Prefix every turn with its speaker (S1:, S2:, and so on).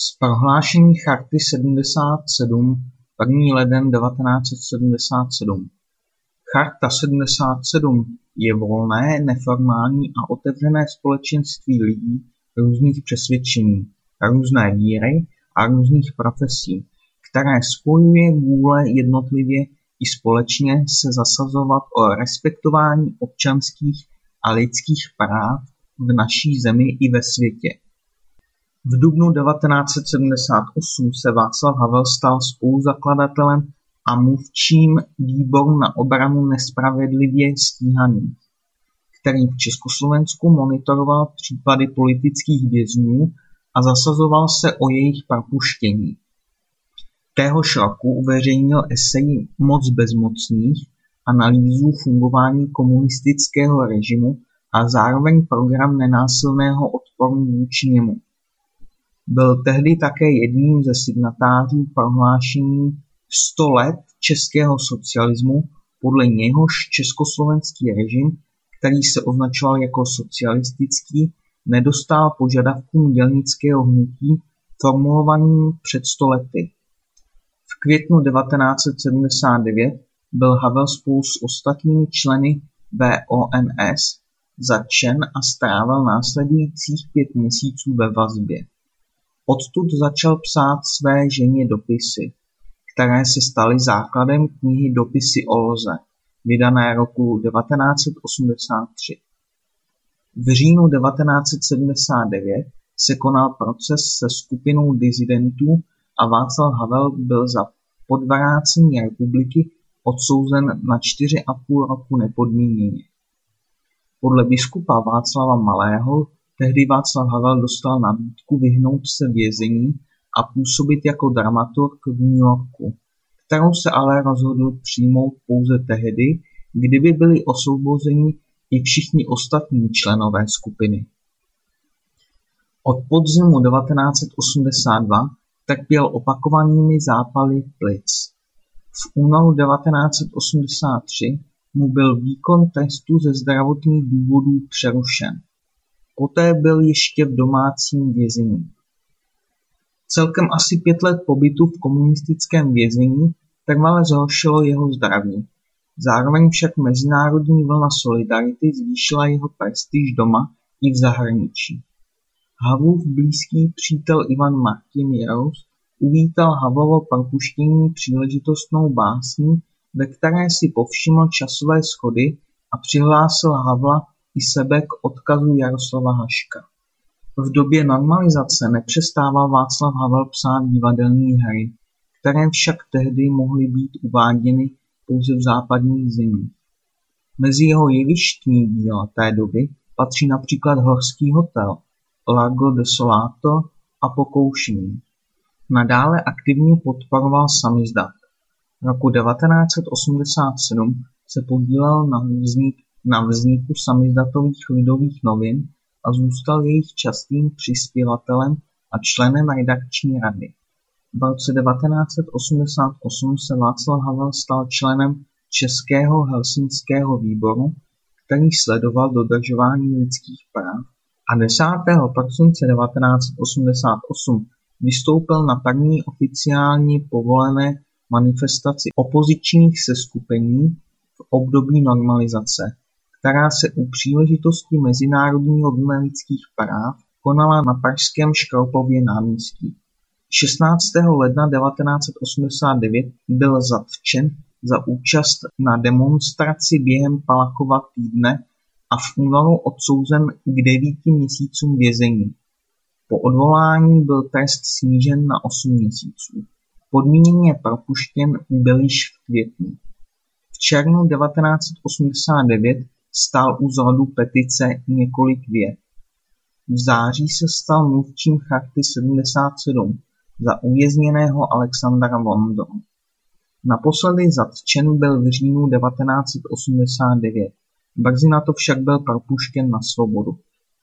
S1: Z prohlášení Charty 77 1. leden 1977 Charta 77 je volné, neformální a otevřené společenství lidí různých přesvědčení, různé víry a různých profesí, které spojuje vůle jednotlivě i společně se zasazovat o respektování občanských a lidských práv v naší zemi i ve světě. V dubnu 1978 se Václav Havel stal spoluzakladatelem a mluvčím Výboru na obranu nespravedlivě stíhaných, který v Československu monitoroval případy politických vězňů a zasazoval se o jejich propuštění. Téhož roku uveřejnil esej Moc bezmocných, analýzu fungování komunistického režimu a zároveň program nenásilného odporu vůči němu. Byl tehdy také jedním ze signatářů prohlášení "Sto let českého socialismu", podle něhož československý režim, který se označoval jako socialistický, nedostál požadavkům dělnického hnutí formulovaným před sto lety. V květnu 1979 byl Havel spolu s ostatními členy VONS zatčen a strávil následujících pět měsíců ve vazbě. Odtud začal psát své ženě dopisy, které se staly základem knihy Dopisy o loze, vydané roku 1983. V říjnu 1979 se konal proces se skupinou disidentů a Václav Havel byl za podvrácení republiky odsouzen na čtyři a půl roku nepodmíněně. Podle biskupa Václava Malého tehdy Václav Havel dostal nabídku vyhnout se vězení a působit jako dramaturg v New Yorku, kterou se ale rozhodl přijmout pouze tehdy, kdyby byli osvobozeni i všichni ostatní členové skupiny. Od podzimu 1982 trpěl opakovanými zápaly plic. V únoru 1983 mu byl výkon trestu ze zdravotních důvodů přerušen. Poté byl ještě v domácím vězení. Celkem asi pět let pobytu v komunistickém vězení trvale zhoršilo jeho zdraví. Zároveň však mezinárodní vlna solidarity zvýšila jeho prestiž doma i v zahraničí. Havlův blízký přítel Ivan Martin Jerous uvítal Havlovo propuštění příležitostnou básní, ve které si povšiml časové schody a přihlásil Havla i sebe k odkazu Jaroslava Haška. V době normalizace nepřestával Václav Havel psát divadelní hry, které však tehdy mohly být uváděny pouze v západních zemích. Mezi jeho jevištní díla té doby patří například Horský hotel, Lago Desolato a Pokoušení. Nadále aktivně podporoval samizdat. Roku 1987 se podílel na, vznik, na vzniku samizdatových lidových novin a zůstal jejich častým přispěvatelem a členem redakční rady. V roce 1988 se Václav Havel stal členem Českého helsinského výboru, který sledoval dodržování lidských práv a 10. prosince 1988 vystoupil na první oficiálně povolené manifestaci opozičních seskupení v období normalizace, která se u příležitosti Mezinárodního dne lidských práv konala na pražském Škropově náměstí. 16. ledna 1989 byl zatčen za účast na demonstraci během Palachova týdne a v únoru odsouzen k devíti měsícům vězení. Po odvolání byl trest snížen na osm měsíců. Podmíněně propuštěn byl již v květnu. V červnu 1989 stál u zrodu petice několik vět. V září se stal mluvčím Charty 77 za uvězněného Alexandra Vondru. Naposledy zatčen byl v říjnu 1989. Brzy na to však byl propuštěn na svobodu.